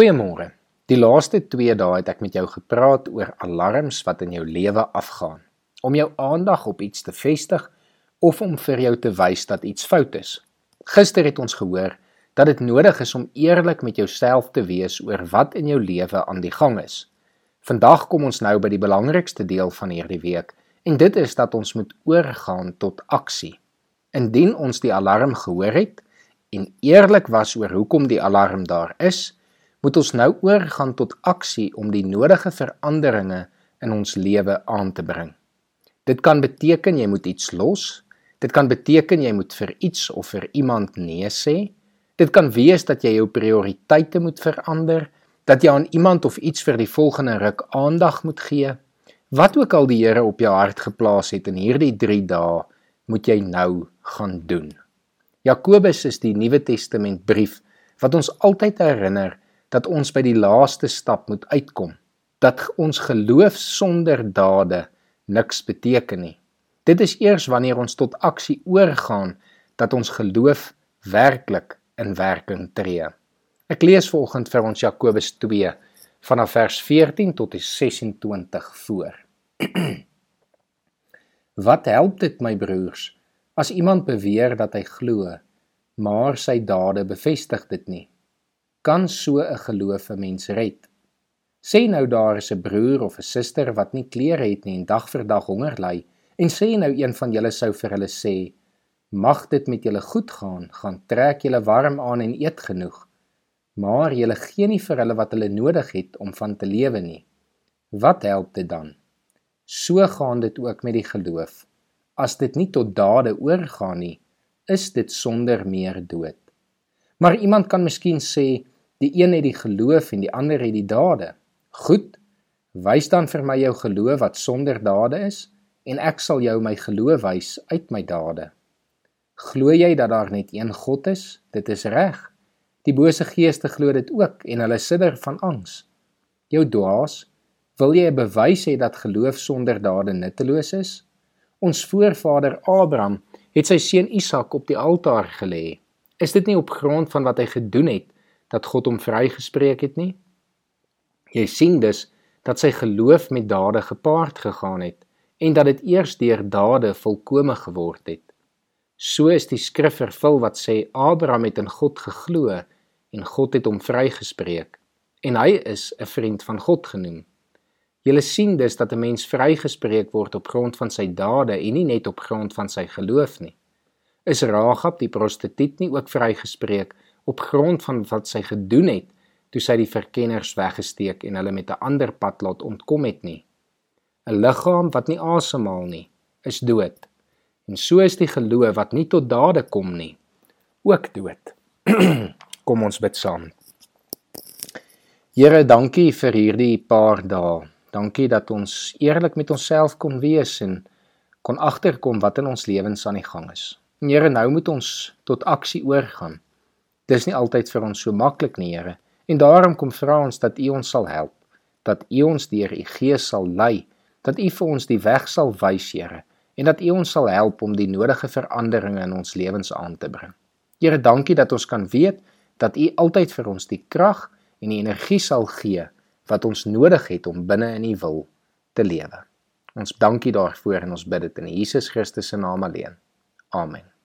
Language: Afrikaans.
Goeiemôre. Die laaste 2 dae het ek met jou gepraat oor alarms wat in jou lewe afgaan. Om jou aandag op iets te vestig of om vir jou te wys dat iets fout is. Gister het ons gehoor dat dit nodig is om eerlik met jouself te wees oor wat in jou lewe aan die gang is. Vandag kom ons nou by die belangrikste deel van hierdie week en dit is dat ons moet oorgaan tot aksie. Indien ons die alarm gehoor het en eerlik was oor hoekom die alarm daar is, moet ons nou oorgaan tot aksie om die nodige veranderinge in ons lewe aan te bring. Dit kan beteken jy moet iets los. Dit kan beteken jy moet vir iets of vir iemand nee sê. Dit kan wees dat jy jou prioriteite moet verander, dat jy aan iemand of iets vir die volgende ruk aandag moet gee. Wat ook al die Here op jou hart geplaas het in hierdie 3 dae, moet jy nou gaan doen. Jakobus is die Nuwe Testament brief wat ons altyd herinner dat ons by die laaste stap moet uitkom, dat ons geloof sonder dade niks beteken nie. Dit is eers wanneer ons tot aksie oorgaan dat ons geloof werklik in werking tree. Ek lees volgens vir ons Jakobus 2 vanaf vers 14 tot 26 voor. Wat help dit my broers as iemand beweer dat hy glo, maar sy dade bevestig dit nie? Kan so 'n geloof 'n mens red. Sê nou daar is 'n broer of 'n suster wat nie klere het nie en dag vir dag honger ly en sê nou een van julle sou vir hulle sê: "Mag dit met julle goed gaan, gaan trek julle warm aan en eet genoeg." Maar julle gee nie vir hulle wat hulle nodig het om van te lewe nie. Wat help dit dan? So gaan dit ook met die geloof. As dit nie tot dade oorgaan nie, is dit sonder meer dood. Maar iemand kan miskien sê, Die een het die geloof en die ander het die dade. Goed. Wys dan vir my jou geloof wat sonder dade is en ek sal jou my geloof wys uit my dade. Glo jy dat daar net een God is? Dit is reg. Die bose geeste glo dit ook en hulle sidder van angs. Jou dwaas, wil jy 'n bewys hê dat geloof sonder dade nutteloos is? Ons voorvader Abraham het sy seun Isak op die altaar gelê. Is dit nie op grond van wat hy gedoen het dat God hom vrygespreek het nie. Jy sien dus dat sy geloof met dade gepaard gegaan het en dat dit eers deur dade volkome geword het. So is die skrif vervul wat sê Abraham het in God geglo en God het hom vrygespreek en hy is 'n vriend van God genoem. Jy sien dus dat 'n mens vrygespreek word op grond van sy dade en nie net op grond van sy geloof nie. Is Rahab die prostituut nie ook vrygespreek op grond van wat sy gedoen het toe sy die verkenners weggesteek en hulle met 'n ander pad laat ontkom het nie. 'n Liggaam wat nie asemhaal nie, is dood. En so is die geloof wat nie tot dade kom nie, ook dood. kom ons bid saam. Here, dankie vir hierdie paar dae. Dankie dat ons eerlik met onsself kon wees en kon agterkom wat in ons lewens aan die gang is. Here, nou moet ons tot aksie oorgaan. Dis nie altyd vir ons so maklik nie, Here. En daarom kom vra ons dat U ons sal help, dat U ons deur U Gees sal lei, dat U vir ons die weg sal wys, Here, en dat U ons sal help om die nodige veranderinge in ons lewens aan te bring. Here, dankie dat ons kan weet dat U altyd vir ons die krag en die energie sal gee wat ons nodig het om binne in U wil te lewe. Ons dankie daarvoor en ons bid dit in Jesus Christus se naam alleen. Amen.